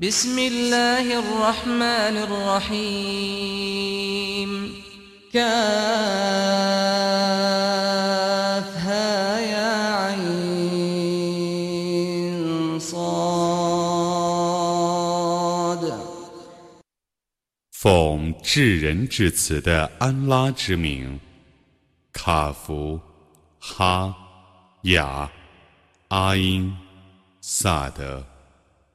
بسم الله الرحمن الرحيم كافها يا عين صاد 奉至仁至慈的安拉之名，卡夫、哈、雅、阿因、萨德。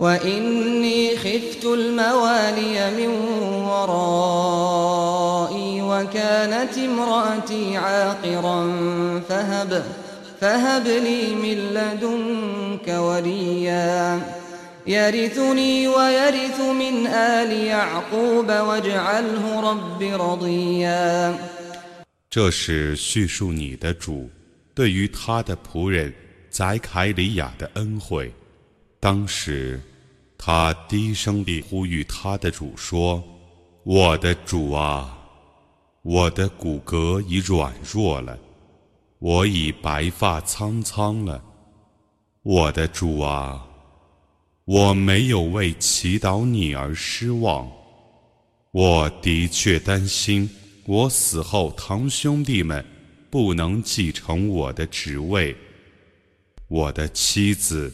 وإني خفت الموالي من ورائي وكانت امرأتي عاقرا فهب فهب لي من لدنك وليا يرثني ويرث من آل يعقوب واجعله رب رضيا 这是叙述你的主对于他的仆人宰凯里亚的恩惠。 当时，他低声地呼吁他的主说：“我的主啊，我的骨骼已软弱了，我已白发苍苍了。我的主啊，我没有为祈祷你而失望。我的确担心，我死后堂兄弟们不能继承我的职位，我的妻子。”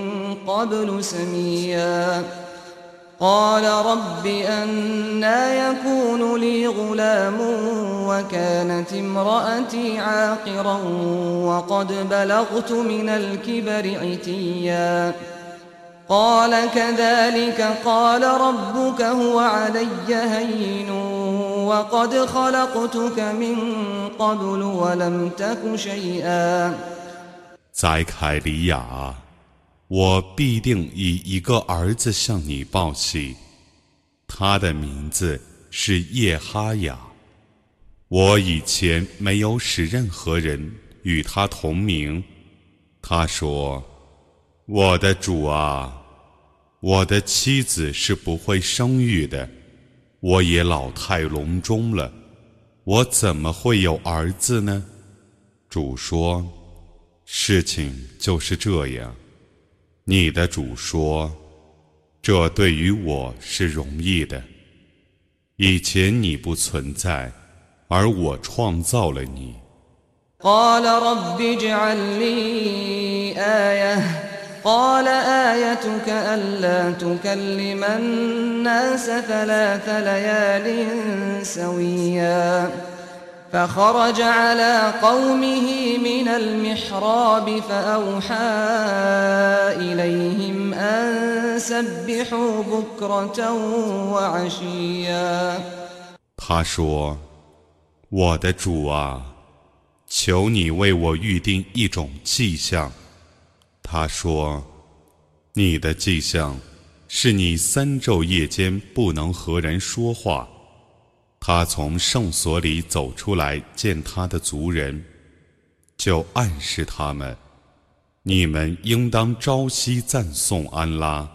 قبل سميا قال رب أنا يكون لي غلام وكانت امرأتي عاقرا وقد بلغت من الكبر عتيا قال كذلك قال ربك هو علي هين وقد خلقتك من قبل ولم تك شيئا 在凯里亚。 我必定以一个儿子向你报喜，他的名字是叶哈雅。我以前没有使任何人与他同名。他说：“我的主啊，我的妻子是不会生育的，我也老态龙钟了，我怎么会有儿子呢？”主说：“事情就是这样。”你的主说：“这对于我是容易的。以前你不存在，而我创造了你。” قال رب اجعل لي آية قال آيتك ألا تكلم الناس ثلاث ليال سويا فخرج على قومه من المحراب فأوحى إليهم أن سبحوا بكرة وعشيا 他说：“我的主啊，求你为我预定一种迹象。”他说：“你的迹象是你三昼夜间不能和人说话。” 他从圣所里走出来，见他的族人，就暗示他们：你们应当朝夕赞颂安拉。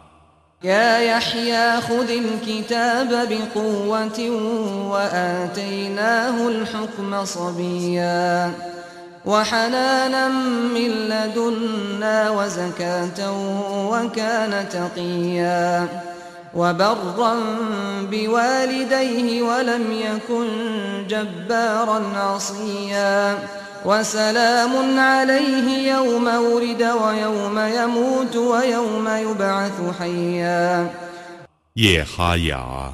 وبرا بوالديه ولم يكن جبارا عصيا وسلام عليه يوم ولد ويوم يموت ويوم يبعث حيا 叶哈雅，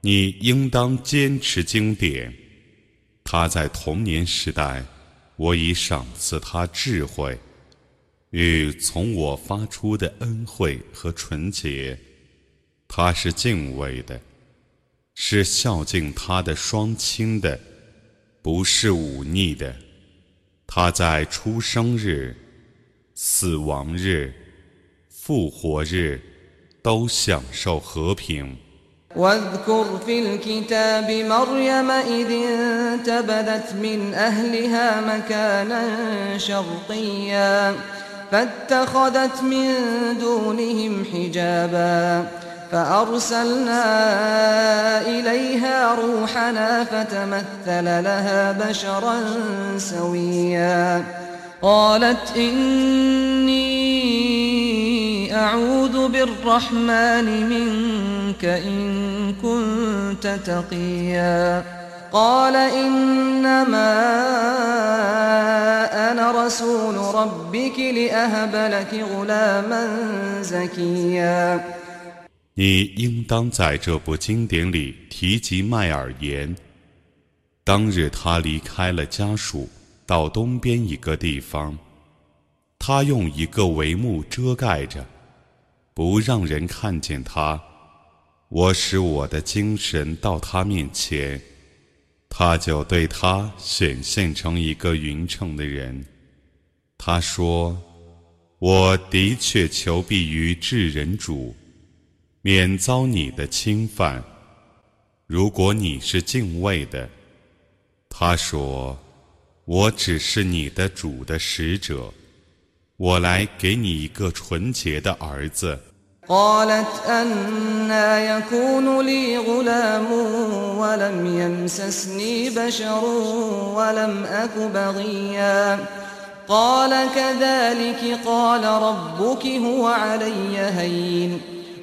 你应当坚持经典， 他在童年时代，我已赏赐他智慧，与从我发出的恩惠和纯洁。 他是敬畏的，是孝敬他的双亲的，不是忤逆的。他在出生日、死亡日、复活日都享受和平。واذكر في الكتاب مريم إذ انتبذت من أهلها مكانا شرقيا فاتخذت من دونهم حجابا فأرسلنا إليها روحنا فتمثل لها بشرا سويا. قالت إني أعوذ بالرحمن منك إن كنت تقيا. قال إنما أنا رسول ربك لأهب لك غلاما زكيا. 你应当在这部经典里提及麦尔言。当日他离开了家属，到东边一个地方，他用一个帷幕遮盖着，不让人看见他。我使我的精神到他面前，他就对他显现成一个匀称的人。他说：“我的确求必于至人主。”免遭你的侵犯。如果你是敬畏的，他说：“我只是你的主的使者，我来给你一个纯洁的儿子。”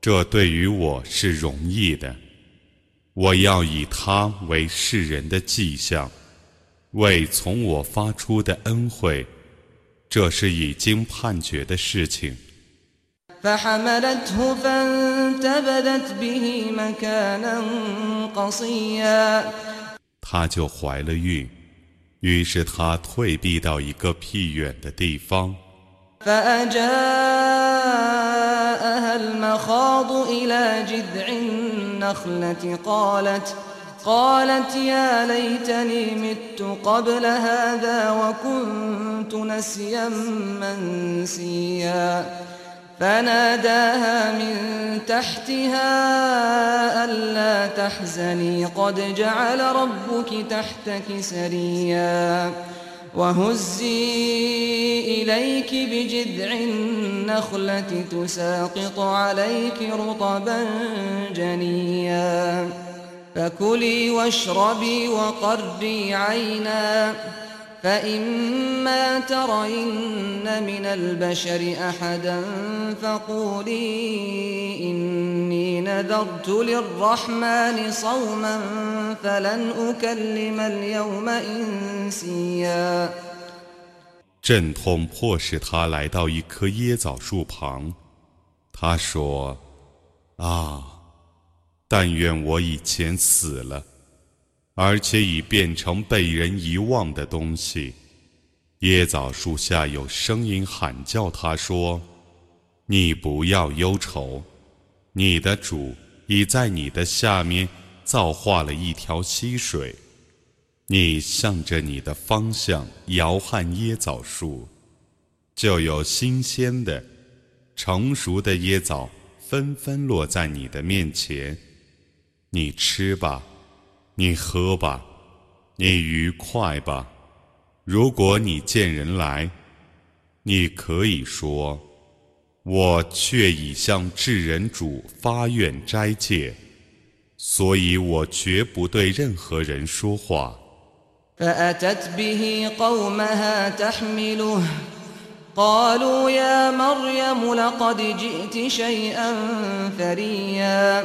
这对于我是容易的，我要以它为世人的迹象，为从我发出的恩惠，这是已经判决的事情。他就怀了孕，于是他退避到一个僻远的地方。فأجاءها المخاض إلى جذع النخلة قالت قالت يا ليتني مت قبل هذا وكنت نسيا منسيا. فناداها من تحتها ألا تحزني قد جعل ربك تحتك سريا. وهزي إليك بجذع النخلة تساقط عليك رطبا جنيا. فكلي واشربي وقري عينا. فإما ترين من البشر أحدا فقولي إني نذرت للرحمن صوما فلن أكلم اليوم إنسيا 阵痛迫使他来到一棵椰枣树旁，他说：“啊，但愿我以前死了。” 而且已变成被人遗忘的东西。椰枣树下有声音喊叫，他说：“你不要忧愁，你的主已在你的下面造化了一条溪水。你向着你的方向摇撼椰枣树，就有新鲜的、成熟的椰枣纷纷落在你的面前。你吃吧。”你喝吧，你愉快吧。如果你见人来，你可以说：“我却已向至人主发愿斋戒，所以我绝不对任何人说话。” فأتت به قومها تحمله قالوا يا مريم لقد جئت شيئا فريا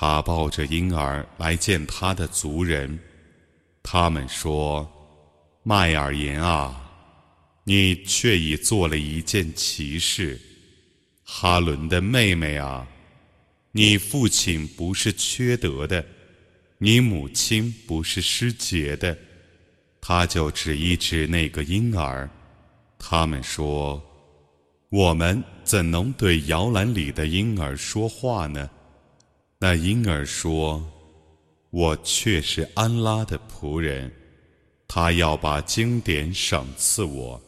他抱着婴儿来见他的族人，他们说：“麦尔言啊，你却已做了一件奇事。哈伦的妹妹啊，你父亲不是缺德的，你母亲不是失节的。”他就指一指那个婴儿，他们说：“我们怎能对摇篮里的婴儿说话呢？”那婴儿说：“我却是安拉的仆人，他要把经典赏赐我，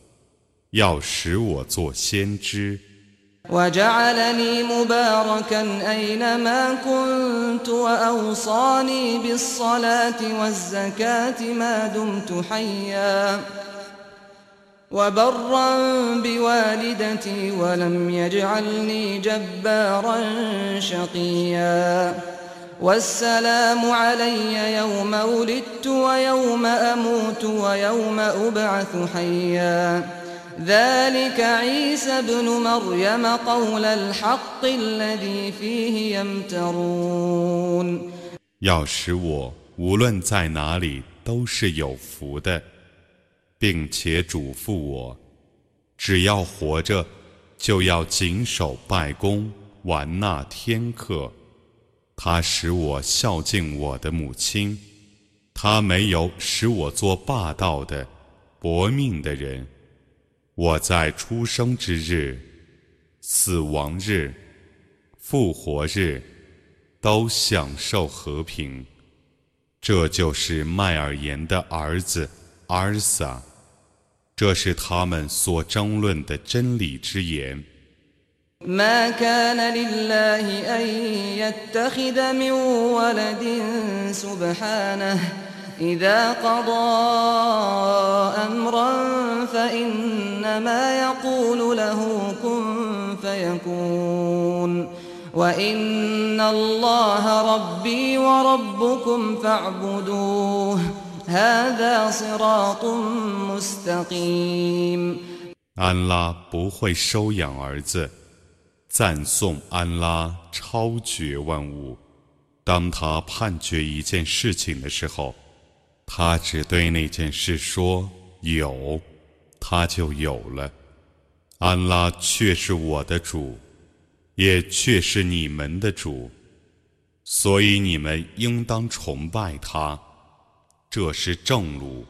要使我做先知。” وجعلني مباركا أينما كنت وأوصاني بالصلاة والزكاة ما دمت حيا وبرا بوالدتي ولم يجعلني جبارا شقيا والسلام علي يوم ولدت ويوم أموت ويوم أبعث حيا ذلك عيسى بن مريم قول الحق الذي فيه يمترون 要使我无论在哪里都是有福的， 并且嘱咐我，只要活着，就要谨守拜功，完纳天课。他使我孝敬我的母亲，他没有使我做霸道的、薄命的人。我在出生之日、死亡日、复活日都享受和平。这就是麦尔言的儿子阿尔萨，这是他们所争论的真理之言。إذا قضى أمرا فإنما يقول له كن فيكون وإن الله ربي وربكم فاعبدوه هذا صراط مستقيم 安拉不会收养儿子，赞颂安拉超绝万物。当他判决一件事情的时候，他只对那件事说有，他就有了。安拉却是我的主，也却是你们的主，所以你们应当崇拜他， 这是正路。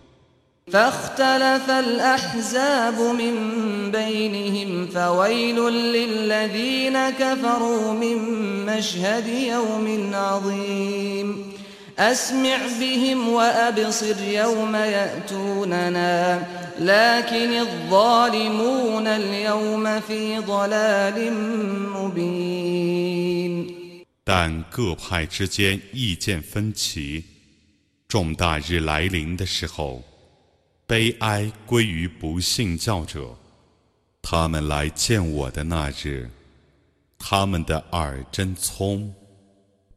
أسمع بهم وأبصر يوم يأتوننا لكن الظالمون اليوم في ضلال مبين 但各派之间意见分歧， 重大日来临的时候，悲哀归于不信教者。他们来见我的那日，他们的耳真聪，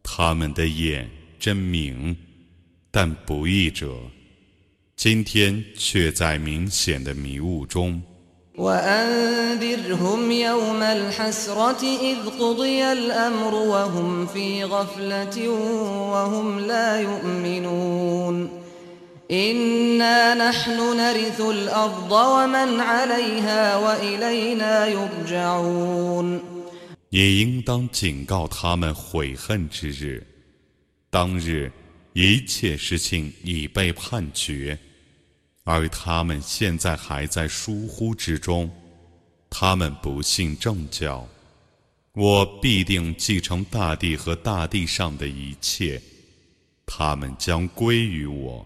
他们的眼。真明，但不义者，今天却在明显的迷雾中。وأنذرهم يوم الحسرة إذ قضي الأمر وهم في غفلة وهم لا يؤمنون إنا نحن نرث الأرض ومن عليها وإلينا يرجعون 也应当警告他们悔恨之日。当日，一切事情已被判决， 而他们现在还在疏忽之中。他们不信正教，我必定继承大地和大地上的一切，他们将归于我。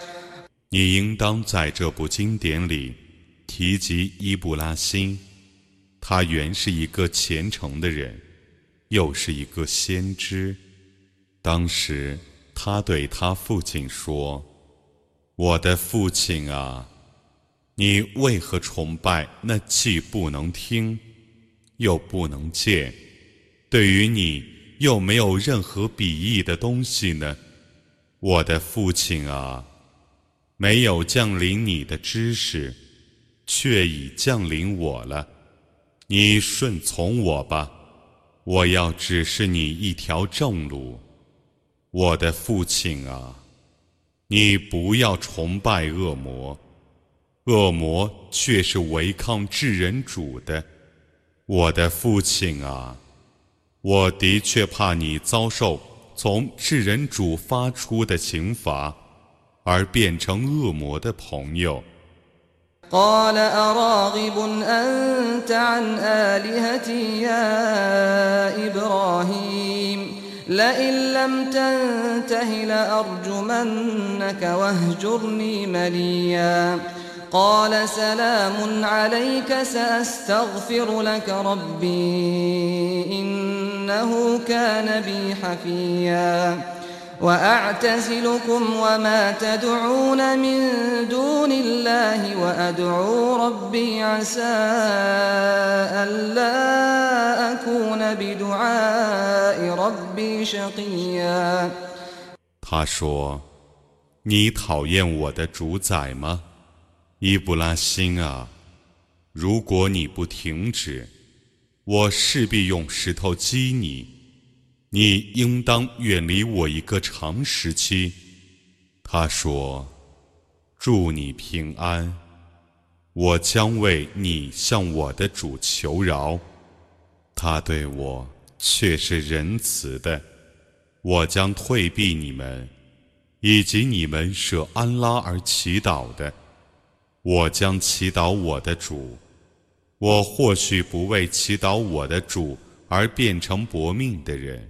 你应当在这部经典里提及伊布拉辛，他原是一个虔诚的人，又是一个先知。当时他对他父亲说：“我的父亲啊，你为何崇拜那既不能听，又不能见，对于你又没有任何鄙夷的东西呢？我的父亲啊！”没有降临你的知识，却已降临我了。你顺从我吧，我要指示你一条正路。我的父亲啊，你不要崇拜恶魔，恶魔却是违抗至人主的。我的父亲啊，我的确怕你遭受从至人主发出的刑罚。而变成恶魔的朋友。قال أراغب أنت عن آلهتي يا إبراهيم لئن لم تنته لأرجمنك واهجرني مليا قال سلام عليك سأستغفر لك ربي إنه كان بي حفيا وأعتزلكم وما تدعون من دون الله وأدعو ربي عسى ألا أكون بدعاء ربي شقيا 他说：“你讨厌我的主宰吗，伊布拉辛啊？如果你不停止，我势必用石头击你。” ”你应当远离我一个长时期。他说：“祝你平安，我将为你向我的主求饶。他对我却是仁慈的。我将退避你们，以及你们舍安拉而祈祷的。我将祈祷我的主。我或许不为祈祷我的主而变成薄命的人。”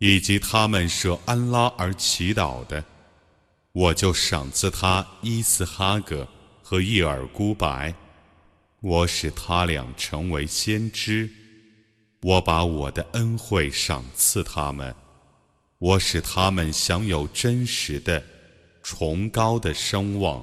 以及他们舍安拉而祈祷的，我就赏赐他伊斯哈格和叶尔孤白，我使他俩成为先知，我把我的恩惠赏赐他们，我使他们享有真实的、崇高的声望。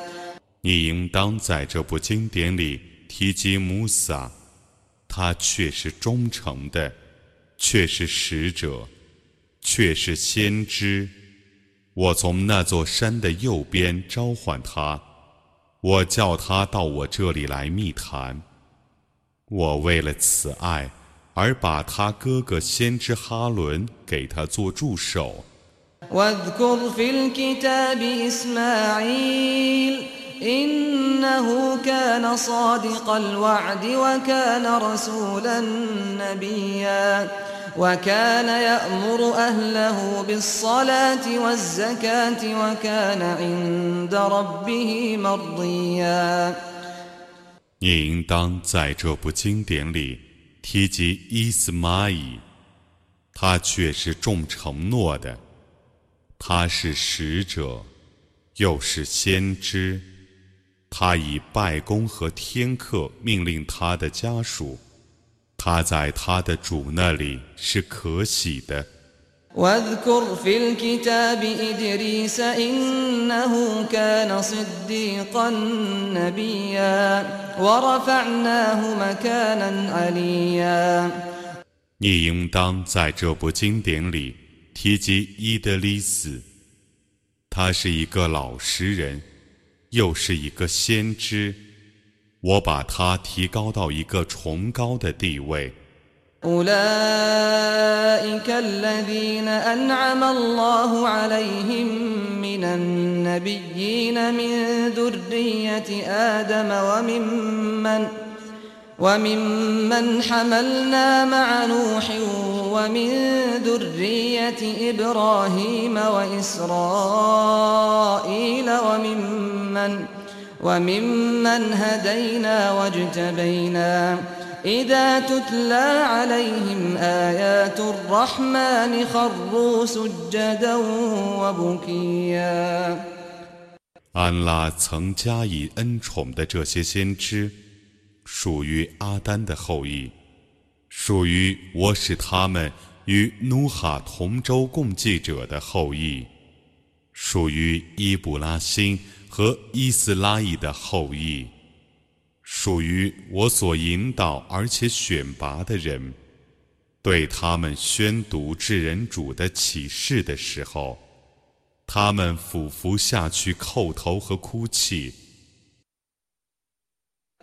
你应当在这部经典里提及穆萨，他却是忠诚的，却是使者，却是先知。我从那座山的右边召唤他，我叫他到我这里来密谈。我为了此爱而把他哥哥先知哈伦给他做助手。واذكر في الكتاب إسماعيل إنه كان صادق الوعد وكان رسولا نبيا وكان يأمر أهله بالصلاة والزكاة وكان عند ربه مرضيا 你应当在这部经典里提及伊斯玛仪，他却是重承诺的。他是使者，又是先知。 他以拜功和天课命令他的家属。他在他的主那里是可喜的。你应当在这部经典里。提及伊德利斯，他是一个老实人，又是一个先知。我把他提高到一个崇高的地位。وممن حملنا مع نوح ومن ذرية إبراهيم وإسرائيل وممن وممن هدينا واجتبينا إذا تتلى عليهم آيات الرحمن خروا سجدا وبكيا 安拉曾加以恩宠的这些先知。属于阿丹的后裔， 属于我使他们与努哈同舟共济者的后裔，属于伊布拉辛和伊斯拉伊的后裔，属于我所引导而且选拔的人。对他们宣读至人主的启示的时候，他们俯伏下去叩头和哭泣。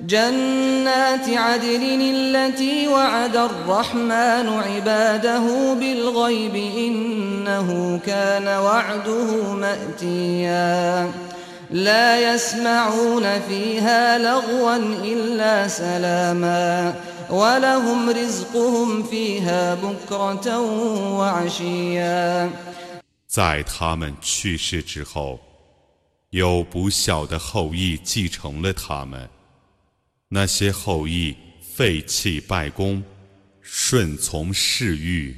جنات عدن التي وعد الرحمن عباده بالغيب إنه كان وعده مأتيا لا يسمعون فيها لغوا إلا سلاما ولهم رزقهم فيها بكرة وعشيا 在他们去世之后，有不孝的后裔继承了他们。 那些后裔废弃拜功，顺从嗜欲，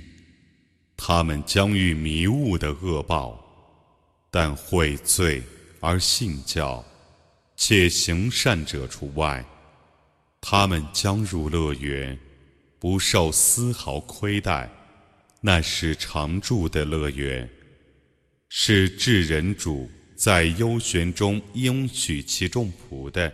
他们将遇迷雾的恶报；但悔罪而信教，且行善者除外，他们将入乐园，不受丝毫亏待。那是常住的乐园，是至人主在幽玄中应许其众仆的。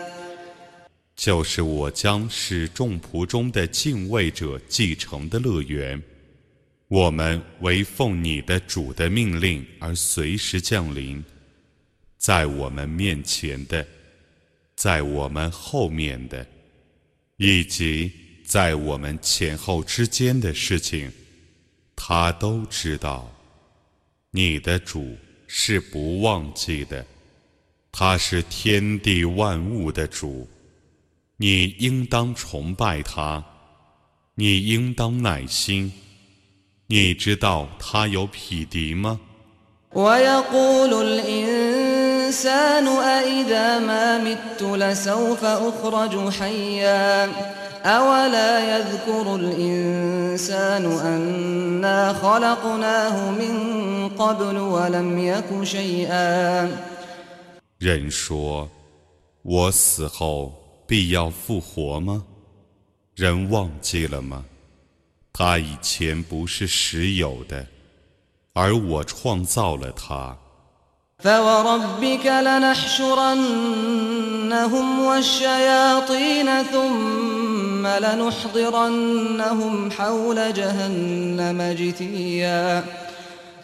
就是我将使众仆中的敬畏者继承的乐园，我们为奉你的主的命令而随时降临，在我们面前的，在我们后面的，以及在我们前后之间的事情，他都知道。你的主是不忘记的，他是天地万物的主，你应当崇拜他，你应当耐心。你知道他有匹敌吗ويقول الإنسان أإذا ما مت لسوف أخرج حيا أولا يذكر الإنسان أنا خلقناه من قبل ولم يك شيئا 人说我死后 必要复活吗人忘记了吗他以前不是实有的，而我创造了他。فوربك لنحشرنهم والشياطين ثم لنحضرنهم حول جهنم جثيا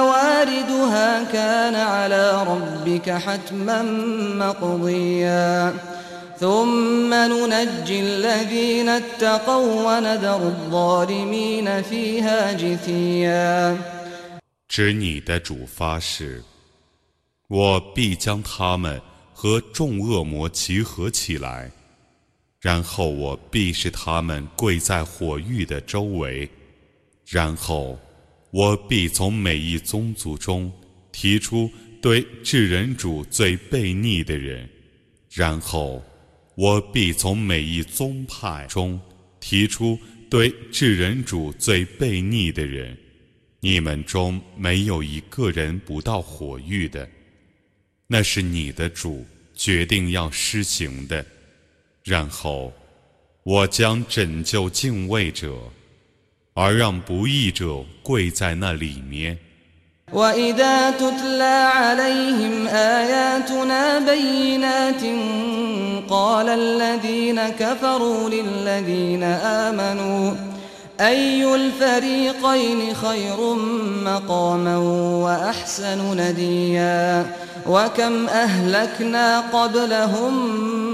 واردها كان على ربك حتما مقضيا ثم ننجي الذين اتقوا ونذر الظالمين فيها جثيا 指你的主发誓，我必将他们和众恶魔集合起来，然后我必使他们跪在火域的周围，然后 我必从每一宗族中提出对至人主最悖逆的人，然后我必从每一宗派中提出对至人主最悖逆的人。你们中没有一个人不到火域的，那是你的主决定要施行的。然后，我将拯救敬畏者，而让不义者跪在那里面。أي الفريقين خير مقاما وأحسن نديا وكم أهلكنا قبلهم من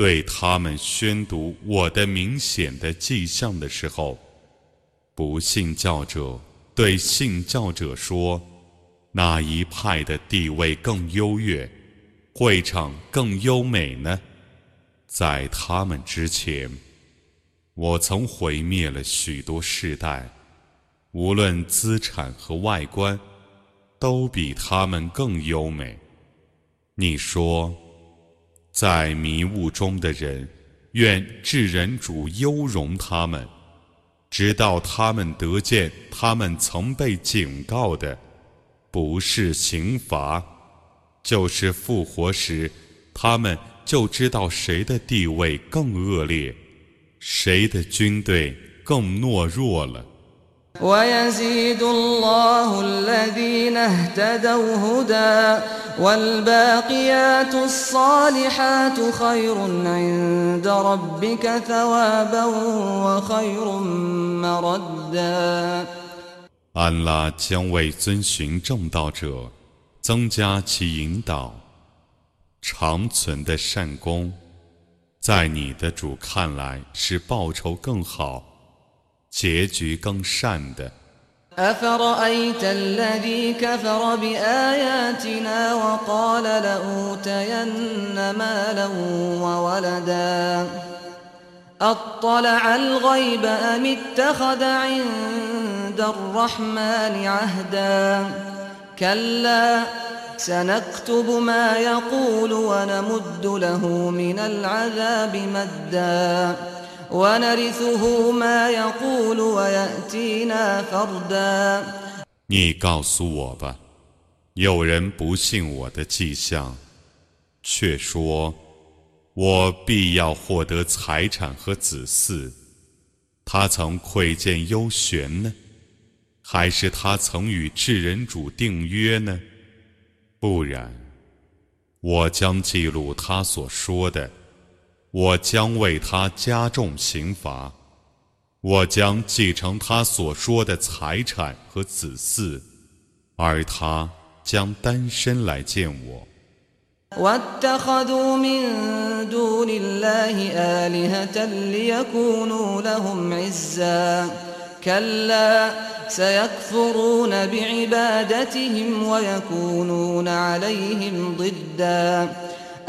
对他们宣读我的明显的迹象的时候，不信教者对信教者说：“哪一派的地位更优越？”会场更优美呢，在他们之前，我曾毁灭了许多世代，无论资产和外观，都比他们更优美。你说，在迷雾中的人，愿至人主优容他们，直到他们得见他们曾被警告的，不是刑罚。就是复活时，他们就知道谁的地位更恶劣，谁的军队更懦弱了。安拉将为遵循正道者。增加其引导，长存的善功，在你的主看来是报酬更好、结局更善的。 أفرأيت الذي كفر بآياتنا وقال لأوتين مالا وولدا أطلع الغيب أم اتخذ عند الرحمن عهدا كلا سنكتب ما يقول ونمد له من العذاب مدا 你告诉我吧有人不信我的迹象却说我必要获得财产和子嗣他曾窥见幽玄呢？还是他曾与智人主订约呢？不然我将记录他所说的我将为他加重刑罚，我将继承他所说的财产和子嗣，而他将单身来见我。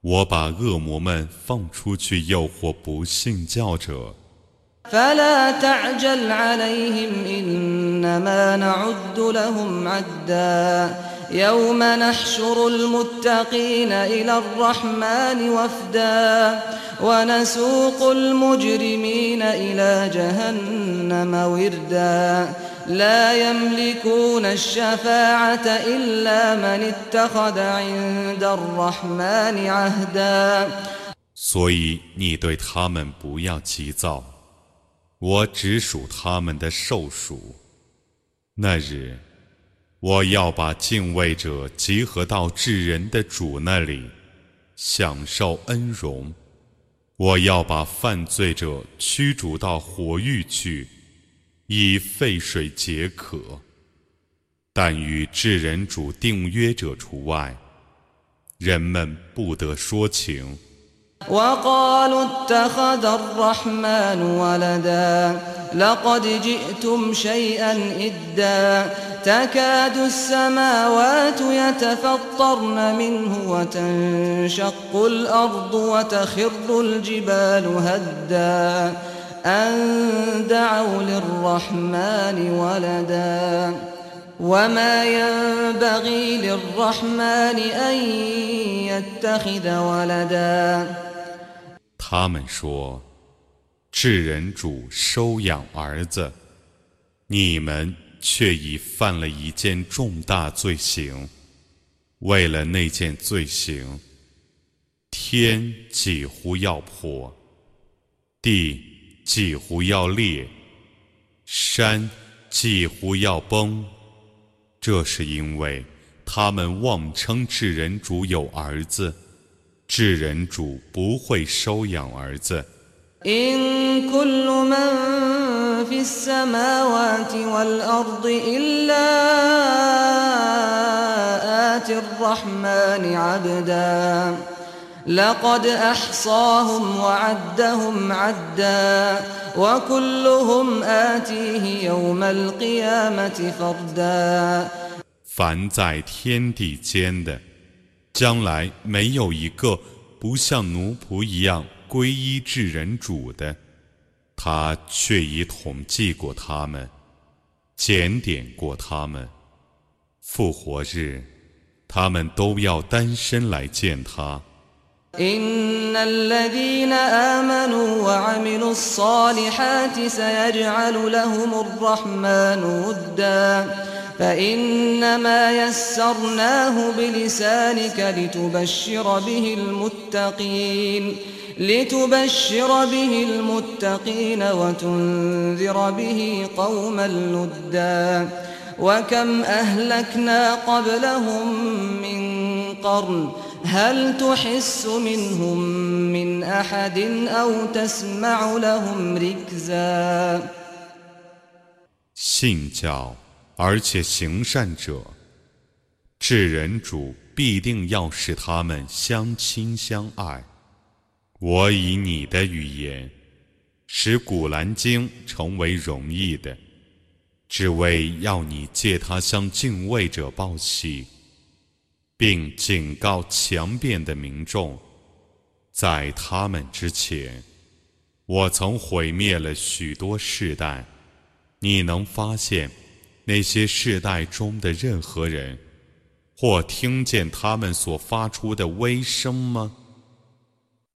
我把恶魔们放出去诱惑不信教者。فلا تعجل عليهم إنما نعد لهم عدا يوم نحشر المتقين إلى الرحمن وفدا ونسوق المجرمين إلى جهنم وردا لا يملكون الشفاعة إلا من اتخذ عند الرحمن عهدا 所以你对他们不要急躁，我只属他们的受属。那日，我要把敬畏者集合到至人的主那里，享受恩荣；我要把犯罪者驱逐到火狱去。 以沸水解渴，但与至人主订约者除外，人们不得说情。أن دعوا للرحمن ولدا وما ينبغي للرحمن أن يتخذ ولدا 他们说：“智人主收养儿子，你们却已犯了一件重大罪行。为了那件罪行，天几乎要破，地。” 几乎要裂，山几乎要崩，这是因为他们妄称智人主有儿子，智人主不会收养儿子。لقد أحصاهم وعدهم عدا وكلهم آتيه يوم القيامة فردا 凡在天地间的，将来没有一个不像奴仆一样皈依至人主的，他却已统计过他们，检点过他们。复活日，他们都要单身来见他。 إن الذين آمنوا وعملوا الصالحات سيجعل لهم الرحمن ودا. فإنما يسرناه بلسانك لتبشر به المتقين لتبشر به المتقين وتنذر به قوما لدا. وكم أهلكنا قبلهم من قرن هل تحس منهم من أحد أو تسمع لهم ركزا 信教而且行善者，至人主必定要使他们相亲相爱。我以你的语言，使古兰经成为容易的，只为要你借它向敬畏者报喜， 并警告强辩的民众。在他们之前，我曾毁灭了许多世代。你能发现那些世代中的任何人，或听见他们所发出的微声吗？